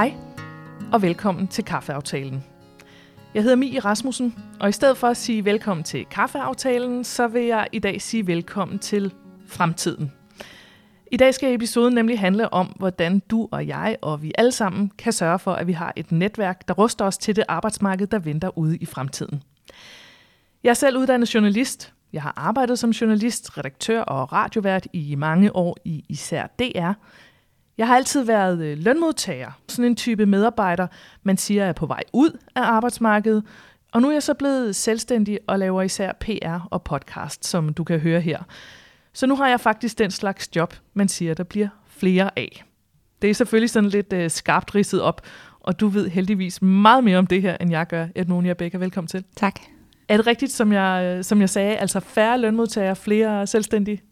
Hej, og velkommen til Kaffeaftalen. Jeg hedder Mie Rasmussen, og i stedet for at sige velkommen til Kaffeaftalen, så vil jeg i dag sige velkommen til fremtiden. I dag skal episoden nemlig handle om, hvordan du og jeg og vi alle sammen kan sørge for, at vi har et netværk, der ruster os til det arbejdsmarked, der venter ude i fremtiden. Jeg er selv uddannet journalist. Jeg har arbejdet som journalist, redaktør og radiovært i mange år i især DR. Jeg har altid været øh, lønmodtager, sådan en type medarbejder, man siger er på vej ud af arbejdsmarkedet, og nu er jeg så blevet selvstændig og laver især PR og podcast, som du kan høre her. Så nu har jeg faktisk den slags job, man siger, der bliver flere af. Det er selvfølgelig sådan lidt øh, skarpt ridset op, og du ved heldigvis meget mere om det her, end jeg gør. Edmonia Becker, velkommen til. Tak. Er det rigtigt, som jeg, øh, som jeg sagde, altså færre lønmodtagere, flere selvstændige?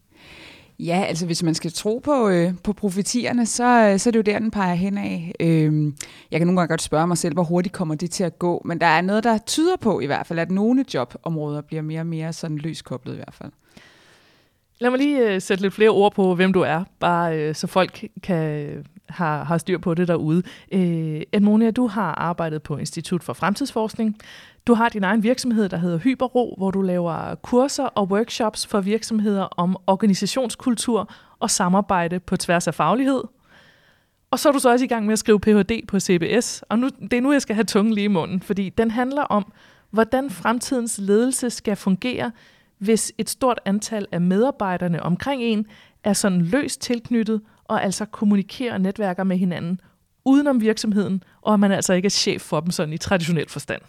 Ja, altså hvis man skal tro på, øh, på profetierne, så, øh, så er det jo der, den peger hen af. Øh, jeg kan nogle gange godt spørge mig selv, hvor hurtigt kommer det til at gå, men der er noget, der tyder på i hvert fald, at nogle jobområder bliver mere og mere sådan løskoblet i hvert fald. Lad mig lige øh, sætte lidt flere ord på, hvem du er, bare øh, så folk kan øh, har, har styr på det derude. Øh, Edmonia, du har arbejdet på Institut for Fremtidsforskning. Du har din egen virksomhed, der hedder Hyperro, hvor du laver kurser og workshops for virksomheder om organisationskultur og samarbejde på tværs af faglighed. Og så er du så også i gang med at skrive Ph.D. på CBS, og nu, det er nu, jeg skal have tungen lige i munden, fordi den handler om, hvordan fremtidens ledelse skal fungere, hvis et stort antal af medarbejderne omkring en er sådan løst tilknyttet og altså kommunikerer og netværker med hinanden udenom virksomheden, og at man altså ikke er chef for dem sådan i traditionel forstand.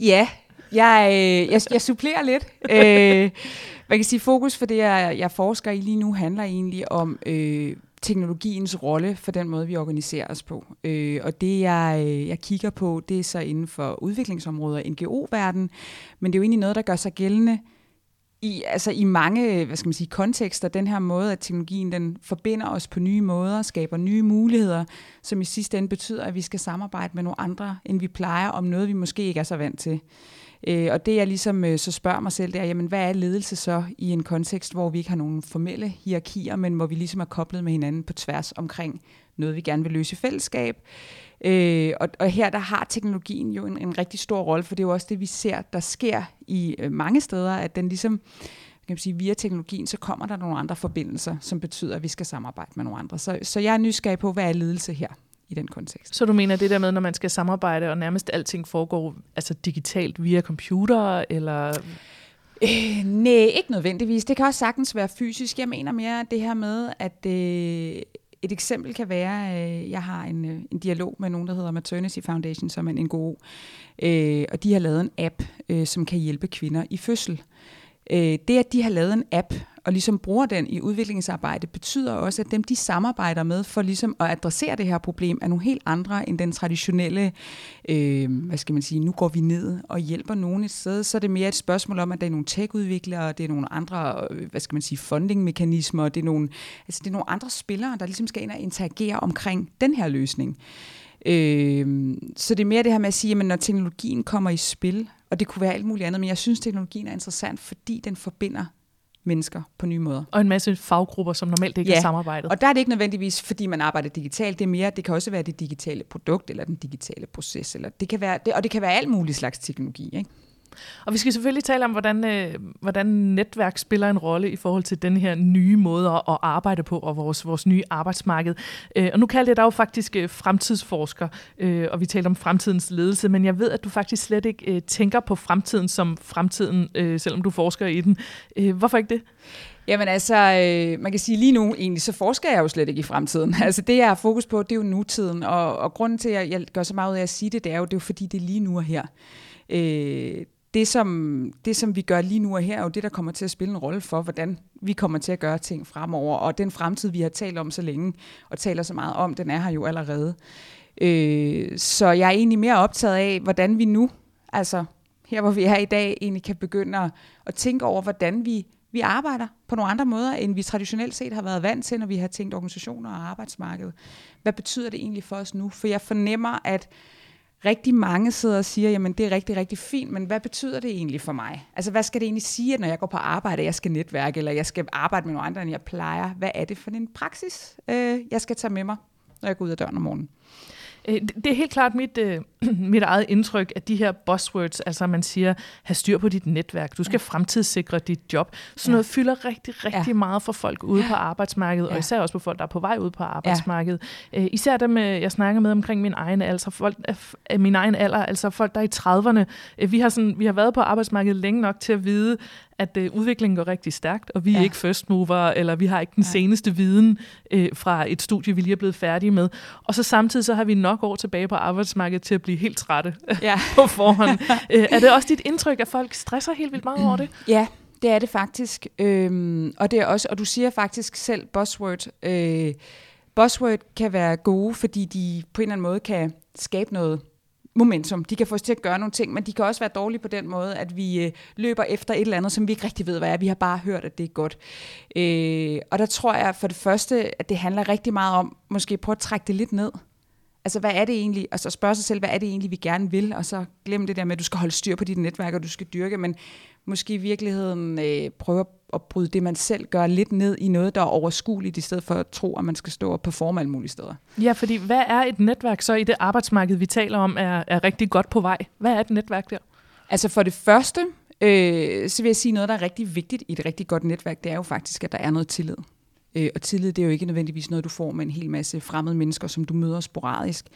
Ja, jeg, øh, jeg, jeg supplerer lidt. øh, man kan sige, fokus for det, jeg, jeg forsker i lige nu, handler egentlig om øh, teknologiens rolle for den måde, vi organiserer os på. Øh, og det, jeg, øh, jeg kigger på, det er så inden for udviklingsområder, NGO-verden, men det er jo egentlig noget, der gør sig gældende i, altså i mange hvad skal man sige, kontekster, den her måde, at teknologien den forbinder os på nye måder, skaber nye muligheder, som i sidste ende betyder, at vi skal samarbejde med nogle andre, end vi plejer, om noget, vi måske ikke er så vant til. Øh, og det jeg ligesom øh, så spørger mig selv, det er, jamen, hvad er ledelse så i en kontekst, hvor vi ikke har nogen formelle hierarkier, men hvor vi ligesom er koblet med hinanden på tværs omkring noget, vi gerne vil løse i fællesskab. Øh, og, og her der har teknologien jo en, en rigtig stor rolle, for det er jo også det, vi ser, der sker i øh, mange steder, at den ligesom, kan man sige, via teknologien, så kommer der nogle andre forbindelser, som betyder, at vi skal samarbejde med nogle andre. Så, så jeg er nysgerrig på, hvad er ledelse her? I den kontekst. Så du mener det der med, når man skal samarbejde, og nærmest alting foregår altså digitalt via computer, eller... Øh, nej, ikke nødvendigvis. Det kan også sagtens være fysisk. Jeg mener mere det her med, at øh, et eksempel kan være, at øh, jeg har en, øh, en dialog med nogen, der hedder Maternity Foundation, som er en NGO, øh, og de har lavet en app, øh, som kan hjælpe kvinder i fødsel. Øh, det, at de har lavet en app, og ligesom bruger den i udviklingsarbejde, betyder også, at dem, de samarbejder med for ligesom at adressere det her problem, er nogle helt andre end den traditionelle, øh, hvad skal man sige, nu går vi ned og hjælper nogen et sted. Så er det mere et spørgsmål om, at der er nogle tech-udviklere, det er nogle andre, øh, hvad skal man sige, funding-mekanismer, det er nogle, altså det er nogle andre spillere, der ligesom skal ind og interagere omkring den her løsning. Øh, så det er mere det her med at sige, at når teknologien kommer i spil, og det kunne være alt muligt andet, men jeg synes, teknologien er interessant, fordi den forbinder mennesker på nye måder. Og en masse faggrupper, som normalt ikke ja. har samarbejdet. og der er det ikke nødvendigvis, fordi man arbejder digitalt. Det er mere, det kan også være det digitale produkt, eller den digitale proces, eller det kan være, det, og det kan være alt muligt slags teknologi. Ikke? Og vi skal selvfølgelig tale om, hvordan, øh, hvordan netværk spiller en rolle i forhold til den her nye måde at arbejde på, og vores, vores nye arbejdsmarked. Øh, og nu kalder jeg dig jo faktisk øh, fremtidsforsker, øh, og vi taler om fremtidens ledelse, men jeg ved, at du faktisk slet ikke øh, tænker på fremtiden som fremtiden, øh, selvom du forsker i den. Øh, hvorfor ikke det? Jamen altså, øh, man kan sige lige nu egentlig, så forsker jeg jo slet ikke i fremtiden. Altså det, jeg har fokus på, det er jo nutiden. Og, og grunden til, at jeg gør så meget ud af at sige det, det er jo, det er jo fordi, det er lige nu og her. Øh, det, som, det, som vi gør lige nu og her, er jo det, der kommer til at spille en rolle for, hvordan vi kommer til at gøre ting fremover. Og den fremtid, vi har talt om så længe, og taler så meget om, den er her jo allerede. Øh, så jeg er egentlig mere optaget af, hvordan vi nu, altså her hvor vi er i dag, egentlig kan begynde at, at tænke over, hvordan vi, vi arbejder på nogle andre måder, end vi traditionelt set har været vant til, når vi har tænkt organisationer og arbejdsmarked. Hvad betyder det egentlig for os nu? For jeg fornemmer, at rigtig mange sidder og siger, jamen det er rigtig, rigtig fint, men hvad betyder det egentlig for mig? Altså hvad skal det egentlig sige, at når jeg går på arbejde, at jeg skal netværke, eller jeg skal arbejde med nogle andre, end jeg plejer? Hvad er det for en praksis, øh, jeg skal tage med mig, når jeg går ud af døren om morgenen? Øh, det er helt klart mit, øh, mit eget indtryk, at de her buzzwords, altså man siger, have styr på dit netværk, du skal ja. fremtidssikre dit job, sådan ja. noget fylder rigtig, rigtig ja. meget for folk ude på arbejdsmarkedet, ja. og især også på folk, der er på vej ud på arbejdsmarkedet. Ja. Øh, især dem, jeg snakker med omkring min egen altså folk, min egen alder, altså folk, der er i 30'erne. Vi har, sådan, vi har været på arbejdsmarkedet længe nok til at vide, at øh, udviklingen går rigtig stærkt, og vi ja. er ikke first mover, eller vi har ikke den ja. seneste viden øh, fra et studie, vi lige er blevet færdige med. Og så samtidig så har vi nok år tilbage på arbejdsmarkedet til at blive helt trætte ja. på forhånd. øh, er det også dit indtryk, at folk stresser helt vildt meget over det? Ja, det er det faktisk. Øhm, og det er også, og du siger faktisk selv buzzword. Øh, buzzword kan være gode, fordi de på en eller anden måde kan skabe noget momentum. De kan få os til at gøre nogle ting, men de kan også være dårlige på den måde, at vi øh, løber efter et eller andet, som vi ikke rigtig ved, hvad er. Vi har bare hørt, at det er godt. Øh, og der tror jeg for det første, at det handler rigtig meget om, måske prøve at trække det lidt ned. Altså, hvad er det egentlig? Og så spørge sig selv, hvad er det egentlig, vi gerne vil? Og så glem det der med, at du skal holde styr på dit netværk, og du skal dyrke, men måske i virkeligheden øh, prøve at bryde det, man selv gør, lidt ned i noget, der er overskueligt, i stedet for at tro, at man skal stå og performe alle mulige steder. Ja, fordi hvad er et netværk så i det arbejdsmarked, vi taler om, er, er rigtig godt på vej? Hvad er et netværk der? Altså for det første, øh, så vil jeg sige noget, der er rigtig vigtigt i et rigtig godt netværk, det er jo faktisk, at der er noget tillid. Øh, og tillid, det er jo ikke nødvendigvis noget, du får med en hel masse fremmede mennesker, som du møder sporadisk.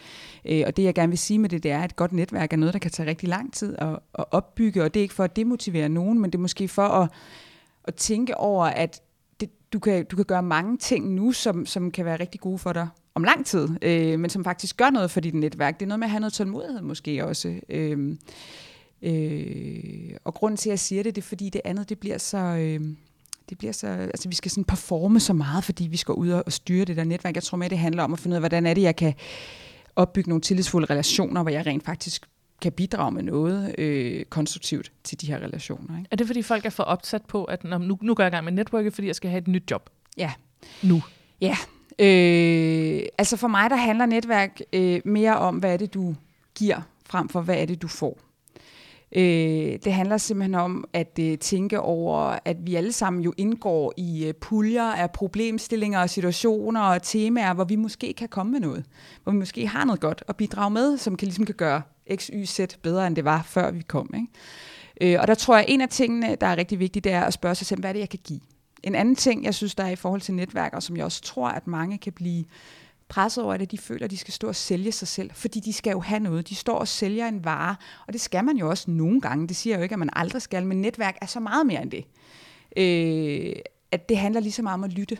Øh, og det, jeg gerne vil sige med det, det er, at et godt netværk er noget, der kan tage rigtig lang tid at, at opbygge, og det er ikke for at demotivere nogen, men det er måske for at, at tænke over, at det, du, kan, du kan gøre mange ting nu, som, som kan være rigtig gode for dig om lang tid, øh, men som faktisk gør noget for dit netværk. Det er noget med at have noget tålmodighed måske også. Øh, øh, og grunden til, at jeg siger det, det er, fordi det andet, det bliver så... Øh, det bliver så, altså vi skal sådan performe så meget, fordi vi skal ud og styre det der netværk. Jeg tror mere, det handler om at finde ud af, hvordan er det, jeg kan opbygge nogle tillidsfulde relationer, hvor jeg rent faktisk kan bidrage med noget øh, konstruktivt til de her relationer. Ikke? Er det, fordi folk er for opsat på, at nu, nu går jeg i gang med netværket, fordi jeg skal have et nyt job? Ja. Nu? Ja. Øh, altså for mig, der handler netværk øh, mere om, hvad er det, du giver, frem for hvad er det, du får. Øh, det handler simpelthen om at øh, tænke over, at vi alle sammen jo indgår i øh, puljer af problemstillinger og situationer og temaer, hvor vi måske kan komme med noget. Hvor vi måske har noget godt at bidrage med, som kan, ligesom kan gøre X, Y, Z bedre, end det var, før vi kom. Ikke? Øh, og der tror jeg, at en af tingene, der er rigtig vigtigt, det er at spørge sig selv, hvad er det, jeg kan give? En anden ting, jeg synes, der er i forhold til netværk, og som jeg også tror, at mange kan blive presset over, at de føler, at de skal stå og sælge sig selv, fordi de skal jo have noget. De står og sælger en vare, og det skal man jo også nogle gange. Det siger jeg jo ikke, at man aldrig skal, men netværk er så meget mere end det. Øh, at det handler lige så meget om at lytte.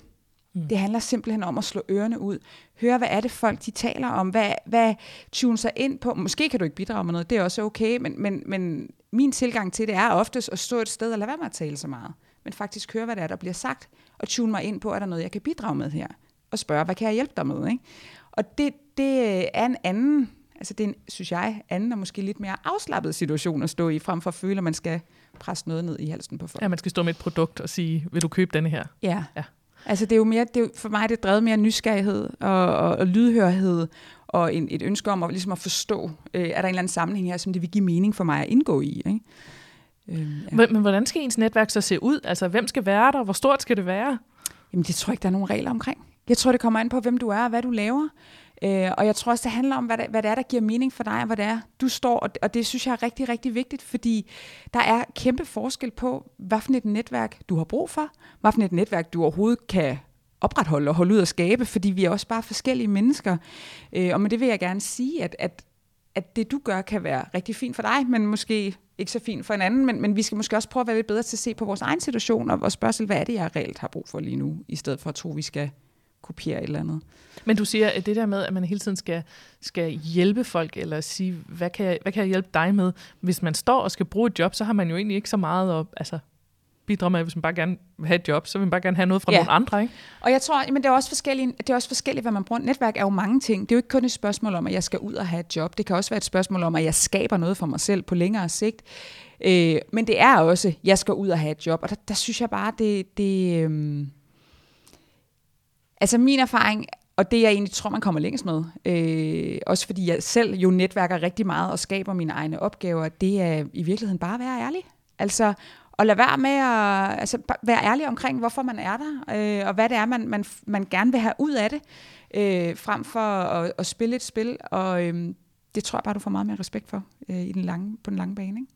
Mm. Det handler simpelthen om at slå ørerne ud. Høre, hvad er det folk, de taler om? Hvad, hvad tune sig ind på? Måske kan du ikke bidrage med noget, det er også okay, men, men, men min tilgang til det er oftest at stå et sted og lade være med at tale så meget. Men faktisk høre, hvad det er, der bliver sagt, og tune mig ind på, er der noget, jeg kan bidrage med her? Og spørge, hvad kan jeg hjælpe dig med? Ikke? Og det, det er en anden, altså det er en, synes jeg, anden og måske lidt mere afslappet situation at stå i, frem for at føle, at man skal presse noget ned i halsen på folk. Ja, man skal stå med et produkt og sige, vil du købe denne her? Ja. ja. Altså det er jo mere, det er, for mig det er drevet mere nysgerrighed og, og, og lydhørhed og en, et ønske om at, ligesom at forstå, øh, er der en eller anden sammenhæng her, som det vil give mening for mig at indgå i. Ikke? Øh, ja. men, men hvordan skal ens netværk så se ud? Altså hvem skal være der? Hvor stort skal det være? Jamen det tror jeg ikke, der er nogen regler omkring. Jeg tror, det kommer an på, hvem du er og hvad du laver. Øh, og jeg tror også, det handler om, hvad det, hvad det er, der giver mening for dig, og hvad det er, du står. Og, og det synes jeg er rigtig, rigtig vigtigt, fordi der er kæmpe forskel på, hvad for et netværk du har brug for, hvad for et netværk du overhovedet kan opretholde og holde ud og skabe, fordi vi er også bare forskellige mennesker. Øh, og med det vil jeg gerne sige, at, at, at det du gør kan være rigtig fint for dig, men måske ikke så fint for en anden, men, men vi skal måske også prøve at være lidt bedre til at se på vores egen situation, og, og spørge selv, hvad er det, jeg reelt har brug for lige nu, i stedet for at tro, at vi skal kopiere et eller andet. Men du siger, at det der med, at man hele tiden skal, skal hjælpe folk, eller sige, hvad kan, jeg, hvad kan jeg hjælpe dig med? Hvis man står og skal bruge et job, så har man jo egentlig ikke så meget at altså, bidrage med, hvis man bare gerne vil have et job, så vil man bare gerne have noget fra ja. nogle andre, ikke? Og jeg tror, men det er også forskelligt, det er også forskelligt, hvad man bruger. Netværk er jo mange ting. Det er jo ikke kun et spørgsmål om, at jeg skal ud og have et job. Det kan også være et spørgsmål om, at jeg skaber noget for mig selv på længere sigt. Øh, men det er også, at jeg skal ud og have et job. Og der, der synes jeg bare, det... det øh, Altså min erfaring, og det jeg egentlig tror, man kommer længst med, øh, også fordi jeg selv jo netværker rigtig meget og skaber mine egne opgaver, det er i virkeligheden bare at være ærlig. Altså at lade være med at altså, være ærlig omkring, hvorfor man er der, øh, og hvad det er, man, man, man gerne vil have ud af det. øh, frem for at, at spille et spil, og øh, det tror jeg bare, du får meget mere respekt for øh, i den lange, på den lange bane. Ikke?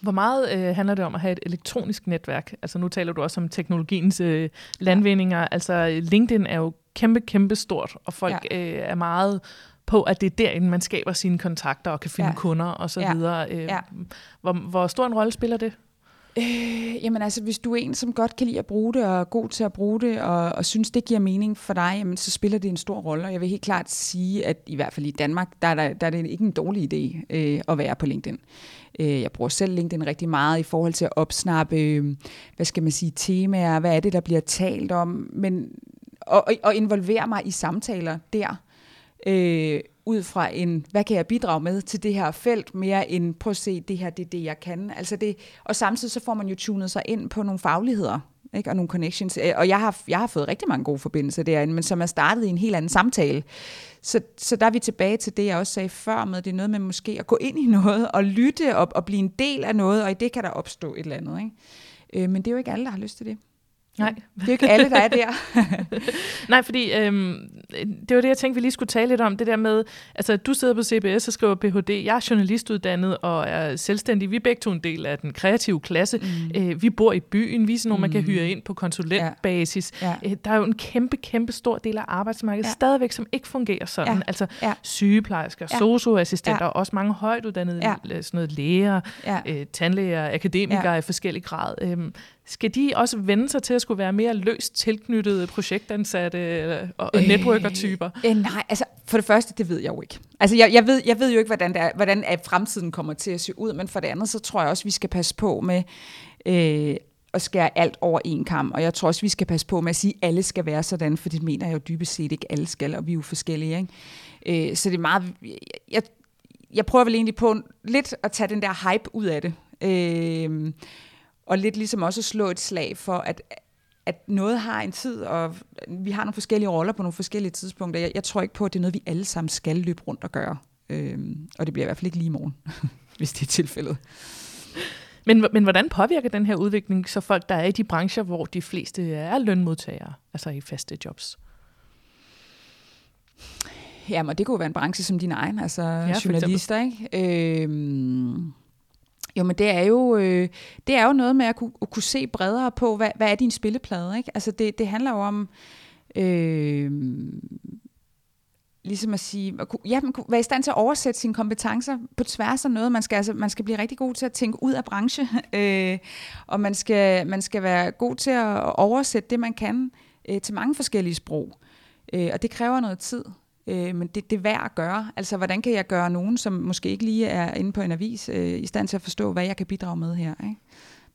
Hvor meget øh, handler det om at have et elektronisk netværk? Altså nu taler du også om teknologiens øh, landvindinger. Ja. Altså LinkedIn er jo kæmpe, kæmpe stort, og folk ja. øh, er meget på, at det er derinde, man skaber sine kontakter og kan finde ja. kunder og så ja. videre. Øh, ja. hvor, hvor stor en rolle spiller det? Øh, jamen altså, hvis du er en, som godt kan lide at bruge det, og er god til at bruge det, og, og synes, det giver mening for dig, jamen, så spiller det en stor rolle. Og jeg vil helt klart sige, at i hvert fald i Danmark, der er, der, der er det ikke en dårlig idé øh, at være på LinkedIn. Øh, jeg bruger selv LinkedIn rigtig meget i forhold til at opsnappe, øh, hvad skal man sige, temaer, hvad er det, der bliver talt om, men, og, og involvere mig i samtaler der. Øh, ud fra en, hvad kan jeg bidrage med til det her felt, mere end prøv at se, det her det er det, jeg kan. Altså det, og samtidig så får man jo tunet sig ind på nogle fagligheder, ikke? og nogle connections. Øh, og jeg har, jeg har fået rigtig mange gode forbindelser derinde, men som er startet i en helt anden samtale. Så, så der er vi tilbage til det, jeg også sagde før med, det er noget med måske at gå ind i noget, og lytte op og blive en del af noget, og i det kan der opstå et eller andet. Ikke? Øh, men det er jo ikke alle, der har lyst til det. Nej. Det er ikke alle, der er der. Nej, fordi øhm, det var det, jeg tænkte, vi lige skulle tale lidt om. Det der med, altså du sidder på CBS og skriver Ph.D. Jeg er journalistuddannet og er selvstændig. Vi er begge to en del af den kreative klasse. Mm. Øh, vi bor i byen. Vi er sådan nogle, mm. man kan mm. hyre ind på konsulentbasis. Ja. Ja. Øh, der er jo en kæmpe, kæmpe stor del af arbejdsmarkedet ja. stadigvæk, som ikke fungerer sådan. Ja. Altså ja. sygeplejersker, ja. socioassistenter, ja. også mange højt uddannede ja. sådan noget læger, ja. øh, tandlæger, akademikere ja. i forskellig grad. Øh, skal de også vende sig til at skulle være mere løst tilknyttede projektansatte øh, og, og networker-typer? Øh, nej, altså for det første, det ved jeg jo ikke. Altså jeg, jeg, ved, jeg ved jo ikke, hvordan, det er, hvordan er fremtiden kommer til at se ud, men for det andet, så tror jeg også, vi skal passe på med øh, at skære alt over en kamp, og jeg tror også, vi skal passe på med at sige, at alle skal være sådan, for det mener jeg jo dybest set ikke, alle skal, og vi er jo forskellige. Ikke? Øh, så det er meget... Jeg, jeg prøver vel egentlig på lidt at tage den der hype ud af det. Øh, og lidt ligesom også slå et slag for, at, at noget har en tid, og vi har nogle forskellige roller på nogle forskellige tidspunkter. Jeg, jeg tror ikke på, at det er noget, vi alle sammen skal løbe rundt og gøre. Øhm, og det bliver i hvert fald ikke lige i morgen, hvis det er tilfældet. Men, men hvordan påvirker den her udvikling så folk, der er i de brancher, hvor de fleste er lønmodtagere, altså i faste jobs? Jamen, det kunne være en branche som din egen, altså ja, journalister, ikke? Øhm, jo, men det er jo, øh, det er jo noget med at kunne, at kunne se bredere på, hvad, hvad er din spilleplade, ikke? Altså det, det handler jo om, øh, ligesom at sige, at kunne, ja, man kunne være i stand til at oversætte sine kompetencer på tværs af noget. Man skal, altså, man skal blive rigtig god til at tænke ud af branche, øh, og man skal, man skal være god til at oversætte det, man kan øh, til mange forskellige sprog. Øh, og det kræver noget tid øh, men det, det er værd at gøre. Altså, hvordan kan jeg gøre nogen, som måske ikke lige er inde på en avis, øh, i stand til at forstå, hvad jeg kan bidrage med her? Ikke?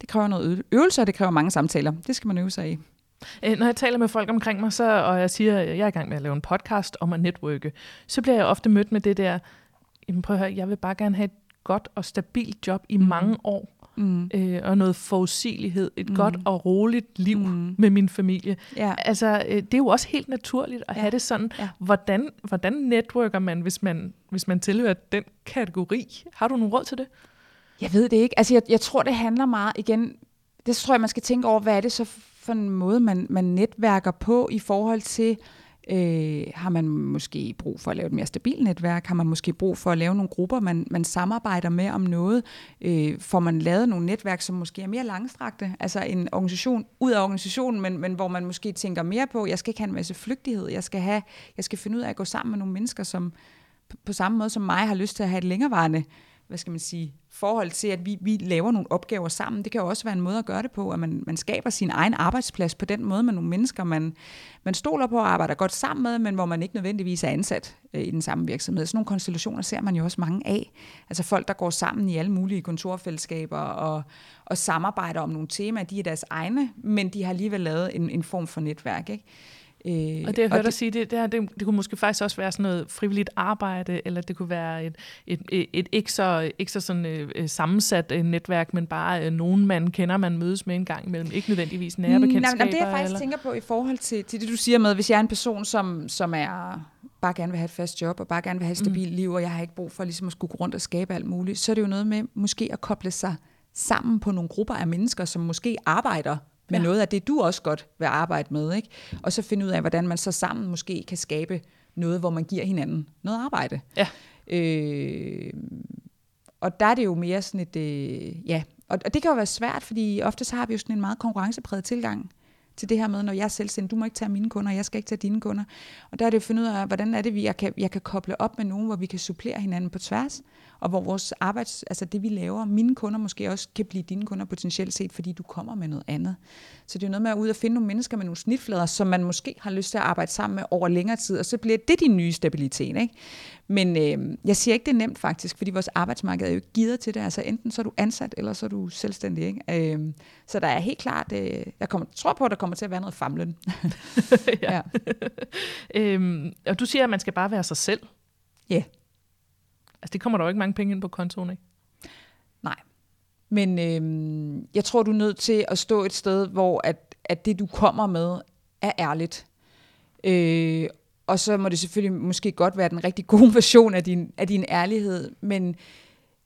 Det kræver noget øvelse, og det kræver mange samtaler. Det skal man øve sig i. Øh, når jeg taler med folk omkring mig, så, og jeg siger, at jeg er i gang med at lave en podcast om at netværke, så bliver jeg ofte mødt med det der, prøv at høre, jeg vil bare gerne have et godt og stabilt job i mm. mange år mm. øh, og noget forudsigelighed, et mm. godt og roligt liv mm. med min familie. Ja. Altså, øh, det er jo også helt naturligt at ja. have det sådan. Ja. Hvordan, hvordan networker man hvis, man, hvis man tilhører den kategori? Har du nogle råd til det? Jeg ved det ikke. Altså, jeg, jeg tror, det handler meget, igen, det tror jeg, man skal tænke over, hvad er det så for en måde, man, man netværker på i forhold til, Øh, Øh, har man måske brug for at lave et mere stabilt netværk? Har man måske brug for at lave nogle grupper, man, man samarbejder med om noget? Øh, får man lavet nogle netværk, som måske er mere langstrakte? Altså en organisation ud af organisationen, men, men hvor man måske tænker mere på, jeg skal ikke have en masse flygtighed, jeg skal, have, jeg skal finde ud af at gå sammen med nogle mennesker, som på samme måde som mig har lyst til at have et længerevarende hvad skal man sige, forhold til, at vi, vi laver nogle opgaver sammen. Det kan jo også være en måde at gøre det på, at man, man skaber sin egen arbejdsplads på den måde med nogle mennesker, man, man stoler på og arbejder godt sammen med, men hvor man ikke nødvendigvis er ansat øh, i den samme virksomhed. Sådan nogle konstellationer ser man jo også mange af. Altså folk, der går sammen i alle mulige kontorfællesskaber og, og samarbejder om nogle temaer, de er deres egne, men de har alligevel lavet en, en form for netværk. Ikke? Øh, og det jeg hørte dig sige, det, det, her, det, det kunne måske faktisk også være sådan noget frivilligt arbejde, eller det kunne være et, et, et, et ikke så, ikke så sådan, øh, sammensat øh, netværk, men bare øh, nogen, man kender, man mødes med en gang imellem. Ikke nødvendigvis nære bekendtskaber. Nej, det jeg faktisk eller? tænker på i forhold til, til det, du siger med, hvis jeg er en person, som, som er bare gerne vil have et fast job, og bare gerne vil have et stabilt mm. liv, og jeg har ikke brug for ligesom at skulle gå rundt og skabe alt muligt, så er det jo noget med måske at koble sig sammen på nogle grupper af mennesker, som måske arbejder med ja. noget af det, du også godt vil arbejde med. Ikke? Og så finde ud af, hvordan man så sammen måske kan skabe noget, hvor man giver hinanden noget arbejde. Ja. Øh, og der er det jo mere sådan et, øh, ja, og, og det kan jo være svært, fordi ofte så har vi jo sådan en meget konkurrencepræget tilgang til det her med, når jeg er selvstændig, du må ikke tage mine kunder, jeg skal ikke tage dine kunder. Og der er det jo fundet ud af, hvordan er det, jeg kan, jeg kan koble op med nogen, hvor vi kan supplere hinanden på tværs, og hvor vores arbejds, altså det vi laver, mine kunder måske også kan blive dine kunder potentielt set, fordi du kommer med noget andet. Så det er jo noget med at ud og finde nogle mennesker med nogle snitflader, som man måske har lyst til at arbejde sammen med over længere tid, og så bliver det din nye stabilitet. Ikke? Men øh, jeg siger ikke, det er nemt faktisk, fordi vores arbejdsmarked er jo ikke givet til det. Altså enten så er du ansat, eller så er du selvstændig. Ikke? Øh, så der er helt klart, øh, jeg kommer, tror på, at der kommer til at være noget famlen. ja. ja. øhm, og du siger, at man skal bare være sig selv. Ja. Yeah. Altså det kommer der jo ikke mange penge ind på kontoen, ikke? Nej. Men øh, jeg tror, du er nødt til at stå et sted, hvor at, at det, du kommer med, er ærligt. Øh, og så må det selvfølgelig måske godt være den rigtig gode version af din, af din ærlighed, men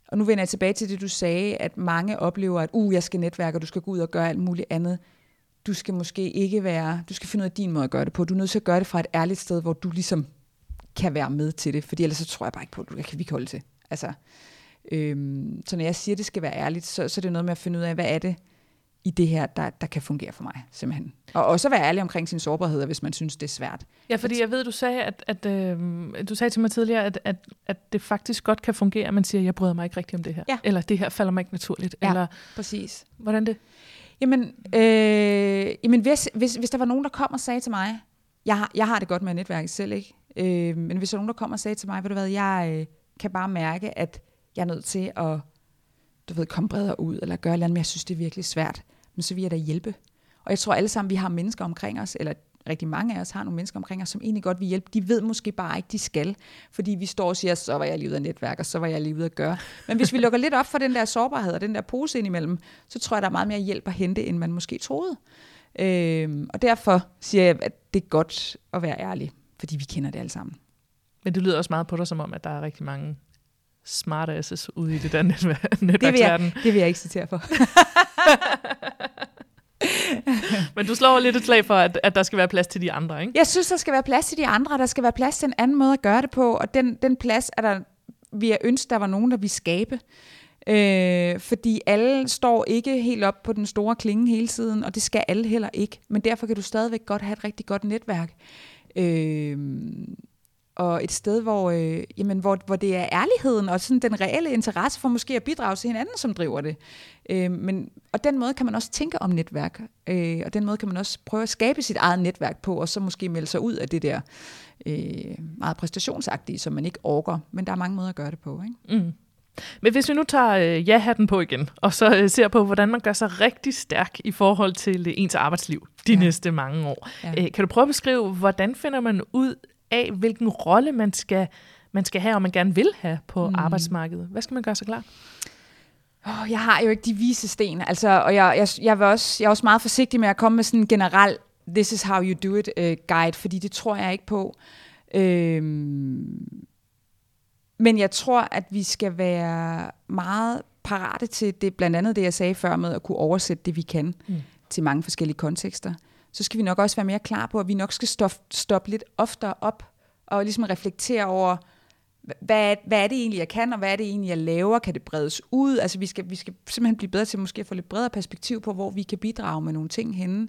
og nu vender jeg tilbage til det, du sagde, at mange oplever, at uh, jeg skal netværke, og du skal gå ud og gøre alt muligt andet. Du skal måske ikke være, du skal finde ud af din måde at gøre det på. Du er nødt til at gøre det fra et ærligt sted, hvor du ligesom kan være med til det, fordi ellers så tror jeg bare ikke på, at du kan vi kan holde til. Altså, øhm, så når jeg siger, at det skal være ærligt, så, så er det noget med at finde ud af, hvad er det i det her, der, der kan fungere for mig, simpelthen. Og også være ærlig omkring sin sårbarhed, hvis man synes, det er svært. Ja, fordi jeg ved, du sagde, at, at øh, du sagde til mig tidligere, at, at, at det faktisk godt kan fungere, at man siger, jeg bryder mig ikke rigtig om det her. Ja. Eller det her falder mig ikke naturligt. Ja, eller, præcis. Hvordan det? Jamen, øh, jamen hvis, hvis, hvis der var nogen, der kom og sagde til mig, jeg har, jeg har det godt med netværket selv, ikke? Øh, men hvis der er nogen, der kommer og sagde til mig, ved du hvad, jeg øh, kan bare mærke, at jeg er nødt til at du ved, komme bredere ud, eller gøre noget, men jeg synes, det er virkelig svært, så vil jeg da hjælpe. Og jeg tror alle sammen, vi har mennesker omkring os, eller rigtig mange af os har nogle mennesker omkring os, som egentlig godt vil hjælpe. De ved måske bare ikke, de skal, fordi vi står og siger, så var jeg lige ude af netværk, og så var jeg lige ude at gøre. Men hvis vi lukker lidt op for den der sårbarhed og den der pose indimellem, så tror jeg, der er meget mere hjælp at hente, end man måske troede. Øhm, og derfor siger jeg, at det er godt at være ærlig fordi vi kender det alle sammen. Men det lyder også meget på dig som om, at der er rigtig mange smart asses ude i det der netværk, det, vil jeg, det vil jeg ikke citere for. Men du slår lidt et slag for, at, at der skal være plads til de andre, ikke? Jeg synes, der skal være plads til de andre, der skal være plads til en anden måde at gøre det på, og den, den plads er der, vi har ønsket, der var nogen, der vi skabe. Øh, fordi alle står ikke helt op på den store klinge hele tiden, og det skal alle heller ikke. Men derfor kan du stadigvæk godt have et rigtig godt netværk. Øh, og et sted, hvor, øh, jamen, hvor, hvor det er ærligheden og sådan den reelle interesse for måske at bidrage til hinanden, som driver det. Øh, men, og den måde kan man også tænke om netværk, øh, og den måde kan man også prøve at skabe sit eget netværk på, og så måske melde sig ud af det der øh, meget præstationsagtige, som man ikke orker. Men der er mange måder at gøre det på. Ikke? Mm. Men hvis vi nu tager øh, ja-hatten på igen, og så øh, ser på, hvordan man gør sig rigtig stærk i forhold til øh, ens arbejdsliv de ja. næste mange år. Ja. Øh, kan du prøve at beskrive, hvordan finder man ud af, hvilken rolle man skal, man skal have, og man gerne vil have på mm. arbejdsmarkedet? Hvad skal man gøre sig klar? Oh, jeg har jo ikke de vise sten, altså, og jeg, jeg, jeg, vil også, jeg er også meget forsigtig med at komme med sådan en generel this is how you do it uh, guide, fordi det tror jeg ikke på. Øhm, men jeg tror, at vi skal være meget parate til det, blandt andet det, jeg sagde før med at kunne oversætte det, vi kan mm. til mange forskellige kontekster. Så skal vi nok også være mere klar på, at vi nok skal stoppe, stoppe lidt oftere op og ligesom reflektere over, hvad, hvad er det egentlig, jeg kan, og hvad er det egentlig, jeg laver? Kan det bredes ud? Altså, vi skal, vi skal simpelthen blive bedre til måske at få lidt bredere perspektiv på, hvor vi kan bidrage med nogle ting henne.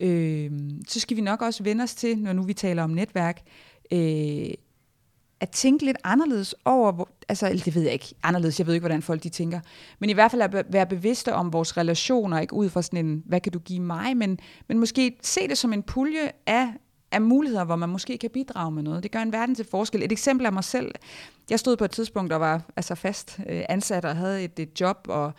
Øh, så skal vi nok også vende os til, når nu vi taler om netværk, øh, at tænke lidt anderledes over, hvor, altså eller det ved jeg ikke, anderledes, jeg ved ikke, hvordan folk de tænker, men i hvert fald at være bevidste om vores relationer, ikke ud fra sådan en, hvad kan du give mig, men, men måske se det som en pulje af, af muligheder, hvor man måske kan bidrage med noget. Det gør en verden til forskel. Et eksempel af mig selv, jeg stod på et tidspunkt og var altså fast øh, ansat og havde et, et job, og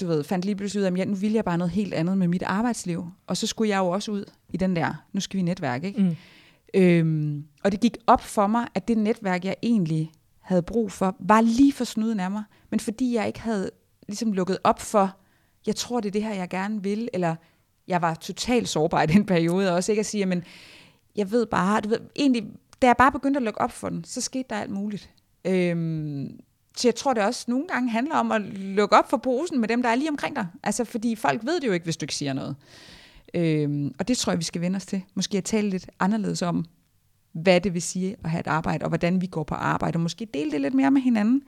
du ved, fandt lige pludselig ud af, at nu ville jeg bare noget helt andet med mit arbejdsliv. Og så skulle jeg jo også ud i den der, nu skal vi netværke, ikke? Mm. Øhm, og det gik op for mig, at det netværk, jeg egentlig havde brug for, var lige for snuden af mig. Men fordi jeg ikke havde ligesom lukket op for, jeg tror, det er det her, jeg gerne vil, eller jeg var totalt sårbar i den periode også, ikke at sige, men jeg ved bare, du ved, egentlig, da jeg bare begyndte at lukke op for den, så skete der alt muligt. Øhm, så jeg tror, det også nogle gange handler om at lukke op for posen med dem, der er lige omkring dig. Altså, fordi folk ved det jo ikke, hvis du ikke siger noget. Øhm, og det tror jeg, vi skal vende os til. Måske at tale lidt anderledes om, hvad det vil sige at have et arbejde, og hvordan vi går på arbejde, og måske dele det lidt mere med hinanden,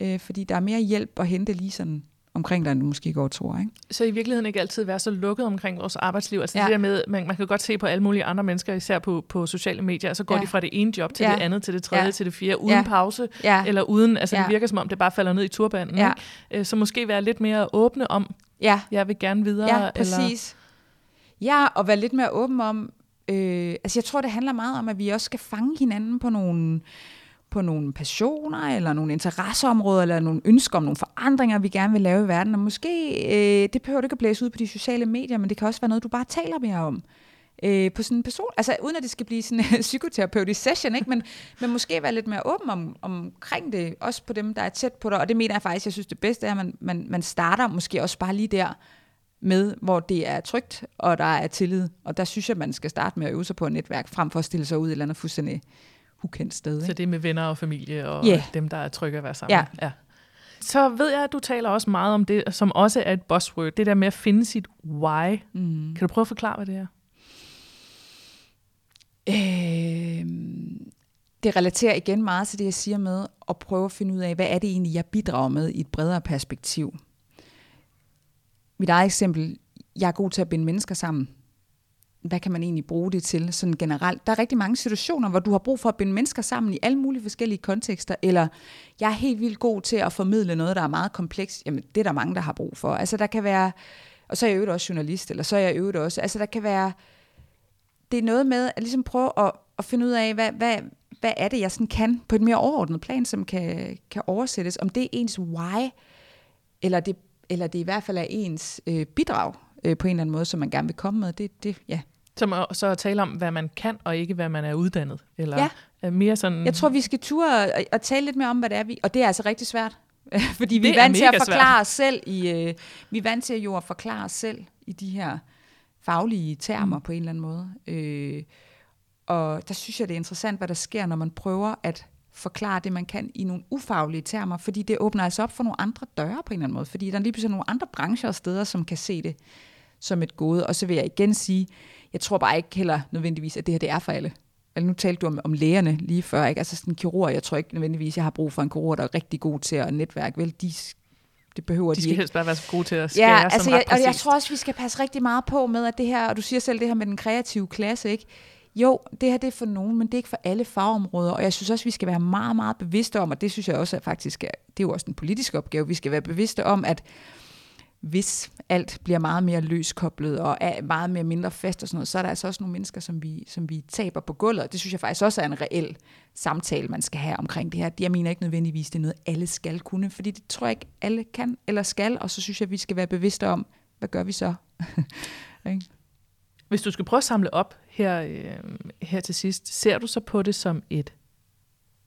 øh, fordi der er mere hjælp at hente lige sådan omkring dig, end du måske går tror. Ikke? Så i virkeligheden ikke altid være så lukket omkring vores arbejdsliv. Altså ja. Det der med, man, man kan godt se på alle mulige andre mennesker, især på, på sociale medier, så går ja. De fra det ene job til Ja. det andet, til det tredje, Ja. til det fjerde, uden Ja. pause, Ja, eller uden, altså Ja. det virker som om, det bare falder ned i turbanen. Ja. Ikke? Øh, Så måske være lidt mere åbne om, ja, jeg vil gerne videre. ja præcis. Ja, og være lidt mere åben om, øh, altså jeg tror, det handler meget om, at vi også skal fange hinanden på nogle, på nogle passioner, eller nogle interesseområder, eller nogle ønsker om nogle forandringer, vi gerne vil lave i verden. Og måske, øh, det behøver du ikke at blæse ud på de sociale medier, men det kan også være noget, du bare taler mere om. Øh, på sådan en person, altså uden at det skal blive sådan en psykoterapeutisk session, ikke? Men, men måske være lidt mere åben om, omkring det, også på dem, der er tæt på dig. Og det mener jeg faktisk, jeg synes det bedste er, at man, man, man starter måske også bare lige der, med, hvor det er trygt, og der er tillid. Og der synes jeg, man skal starte med at øve sig på et netværk, frem for at stille sig ud et eller andet fuldstændig ukendt sted. Så Ikke? det er med venner og familie, og Ja. dem, der er trygge at være sammen. Ja. ja. Så ved jeg, at du taler også meget om det, som også er et buzzword, det der med at finde sit why. Mm. Kan du prøve at forklare, hvad det er? Øh, det relaterer igen meget til det, jeg siger med at prøve at finde ud af, hvad er det egentlig, jeg bidrager med i et bredere perspektiv. Mit eget eksempel, jeg er god til at binde mennesker sammen. Hvad kan man egentlig bruge det til sådan generelt? Der er rigtig mange situationer, hvor du har brug for at binde mennesker sammen i alle mulige forskellige kontekster, eller jeg er helt vildt god til at formidle noget, der er meget komplekst. Jamen, det er der mange, der har brug for. Altså, der kan være, og så er jeg i øvrigt også journalist, eller så er jeg i øvrigt også, altså der kan være, det er noget med at ligesom prøve at, at finde ud af, hvad, hvad, hvad er det, jeg sådan kan på et mere overordnet plan, som kan, kan oversættes. Om det er ens why, eller det, eller det i hvert fald er ens øh, bidrag øh, på en eller anden måde, som man gerne vil komme med. Det, det, ja. Som at, så at tale om, hvad man kan, og ikke hvad man er uddannet. Eller Ja. er mere sådan... Jeg tror, vi skal ture og, og tale lidt mere om, hvad det er, vi... Og det er altså rigtig svært. Fordi vi Det er er vant til at forklare os selv i... Øh, vi er vant til at jo at forklare os selv i de her faglige termer mm. på en eller anden måde. Øh, og der synes jeg, det er interessant, hvad der sker, når man prøver at forklare det, man kan i nogle ufaglige termer, fordi det åbner altså op for nogle andre døre på en eller anden måde, fordi der er lige pludselig nogle andre brancher og steder, som kan se det som et gode. Og så vil jeg igen sige, jeg tror bare ikke heller nødvendigvis, at det her det er for alle. Eller nu talte du om, om lægerne lige før, ikke? Altså sådan en kirurg, jeg tror ikke nødvendigvis, jeg har brug for en kirurg, der er rigtig god til at netværke. Vel, de, det behøver de de, skal ikke. helst bare være så gode til at skære Ja, sådan altså ret jeg, og jeg tror også, vi skal passe rigtig meget på med, at det her, og du siger selv det her med den kreative klasse, ikke? Jo, det her det er for nogen, men det er ikke for alle fagområder, og jeg synes også, vi skal være meget, meget bevidste om, og det synes jeg også at faktisk, er, det er jo også en politisk opgave, vi skal være bevidste om, at hvis alt bliver meget mere løskoblet og er meget mere mindre fast og sådan noget, så er der altså også nogle mennesker, som vi, som vi taber på gulvet. Og det synes jeg faktisk også er en reel samtale, man skal have omkring det her. Jeg mener ikke nødvendigvis, det er noget, alle skal kunne, fordi det tror jeg ikke, alle kan eller skal, og så synes jeg, vi skal være bevidste om, hvad gør vi så? Ikke? Hvis du skal prøve at samle op her, øh, her til sidst, ser du så på det som et,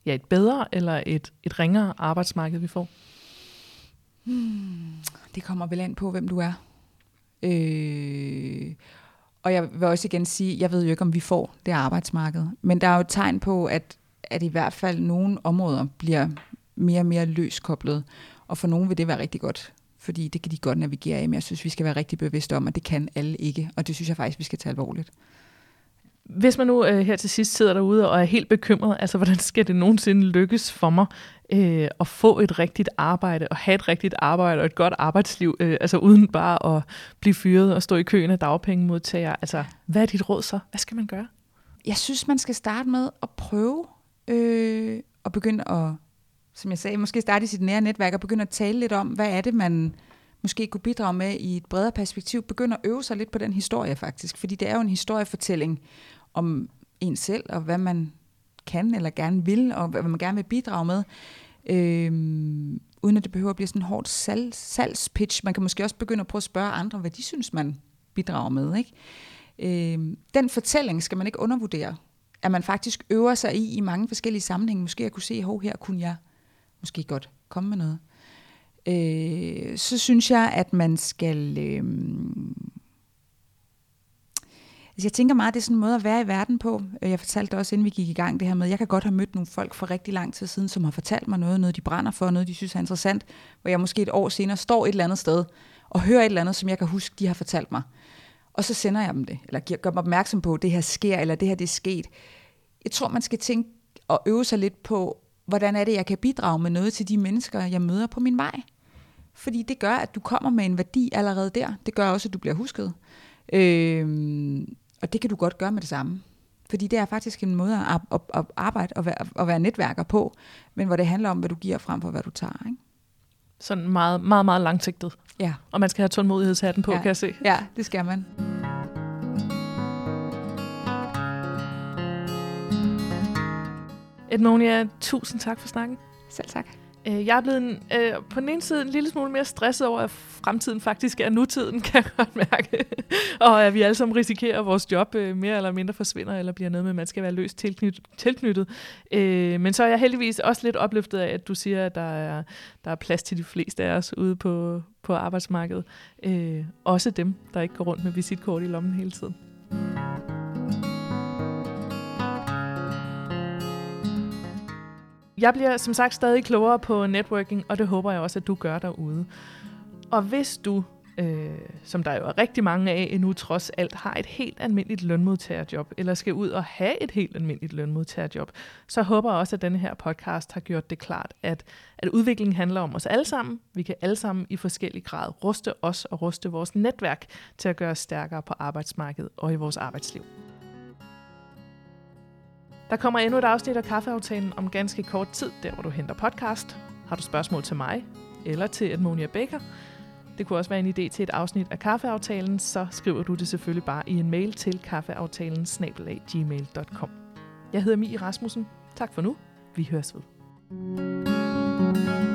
ja, et bedre eller et, et ringere arbejdsmarked, vi får? Hmm, det kommer vel an på, hvem du er. Øh, og jeg vil også igen sige, jeg ved jo ikke, om vi får det arbejdsmarked. Men der er jo et tegn på, at, at i hvert fald nogle områder bliver mere og mere løskoblet. Og for nogen vil det være rigtig godt, fordi det kan de godt navigere i. Men jeg synes, vi skal være rigtig bevidste om, at det kan alle ikke. Og det synes jeg faktisk, vi skal tage alvorligt. Hvis man nu øh, her til sidst sidder derude og er helt bekymret, altså hvordan skal det nogensinde lykkes for mig øh, at få et rigtigt arbejde, og have et rigtigt arbejde og et godt arbejdsliv, øh, altså uden bare at blive fyret og stå i køen af dagpengemodtagere. Altså, hvad er dit råd så? Hvad skal man gøre? Jeg synes, man skal starte med at prøve øh, og begynde at, som jeg sagde, måske starte i sit nære netværk og begynde at tale lidt om, hvad er det, man måske kunne bidrage med i et bredere perspektiv. Begynde at øve sig lidt på den historie faktisk, fordi det er jo en historiefortælling om en selv og hvad man kan eller gerne vil, og hvad man gerne vil bidrage med. Øhm, uden at det behøver at blive sådan en hårdt salg, salgspitch. Man kan måske også begynde at prøve at spørge andre, hvad de synes, man bidrager med. Ikke? Øhm, den fortælling skal man ikke undervurdere. At man faktisk øver sig i i mange forskellige sammenhænge. Måske at kunne se, hov, her kunne jeg måske godt komme med noget. Øh, så synes jeg, at man skal... Øh, altså jeg tænker meget, det er sådan en måde at være i verden på. Øh, jeg fortalte det også, inden vi gik i gang, det her med, jeg kan godt have mødt nogle folk for rigtig lang tid siden, som har fortalt mig noget, noget de brænder for, noget de synes er interessant, hvor jeg måske et år senere står et eller andet sted og hører et eller andet, som jeg kan huske, de har fortalt mig. Og så sender jeg dem det, eller gør dem opmærksom på, at det her sker, eller det her det er sket. jeg tror, man skal tænke og øve sig lidt på, hvordan er det, jeg kan bidrage med noget til de mennesker, jeg møder på min vej. Fordi det gør, at du kommer med en værdi allerede der. Det gør også, at du bliver husket. Øh, og det kan du godt gøre med det samme. Fordi det er faktisk en måde at, at, at arbejde og være, at være netværker på, men hvor det handler om, hvad du giver frem for, hvad du tager. Ikke? Sådan meget, meget, meget langsigtet. Ja. Og man skal have tålmodighedshatten på, ja. kan jeg se. Ja, det skal man. Edmonia, tusind tak for snakken. Selv tak. Øh, jeg er blevet en, øh, på den ene side en lille smule mere stresset over, at fremtiden faktisk er nutiden, kan jeg godt mærke. og at vi alle sammen risikerer, at vores job øh, mere eller mindre forsvinder, eller bliver noget med, at man skal være løst tilknyt, tilknyttet. Øh, men så er jeg heldigvis også lidt opløftet af, at du siger, at der er, der er plads til de fleste af os ude på, på arbejdsmarkedet. Øh, også dem, der ikke går rundt med visitkort i lommen hele tiden. Jeg bliver som sagt stadig klogere på networking, og det håber jeg også, at du gør derude. Og hvis du, øh, som der jo er rigtig mange af endnu trods alt, har et helt almindeligt lønmodtagerjob, eller skal ud og have et helt almindeligt lønmodtagerjob, så håber jeg også, at denne her podcast har gjort det klart, at, at udviklingen handler om os alle sammen. Vi kan alle sammen i forskellig grad ruste os og ruste vores netværk til at gøre os stærkere på arbejdsmarkedet og i vores arbejdsliv. Der kommer endnu et afsnit af Kaffeaftalen om ganske kort tid, der hvor du henter podcast. Har du spørgsmål til mig eller til Edmonia Baker? Det kunne også være en idé til et afsnit af Kaffeaftalen, så skriver du det selvfølgelig bare i en mail til kaffeaftalen gmail.com. Jeg hedder Mie Rasmussen. Tak for nu. Vi høres ved. thank you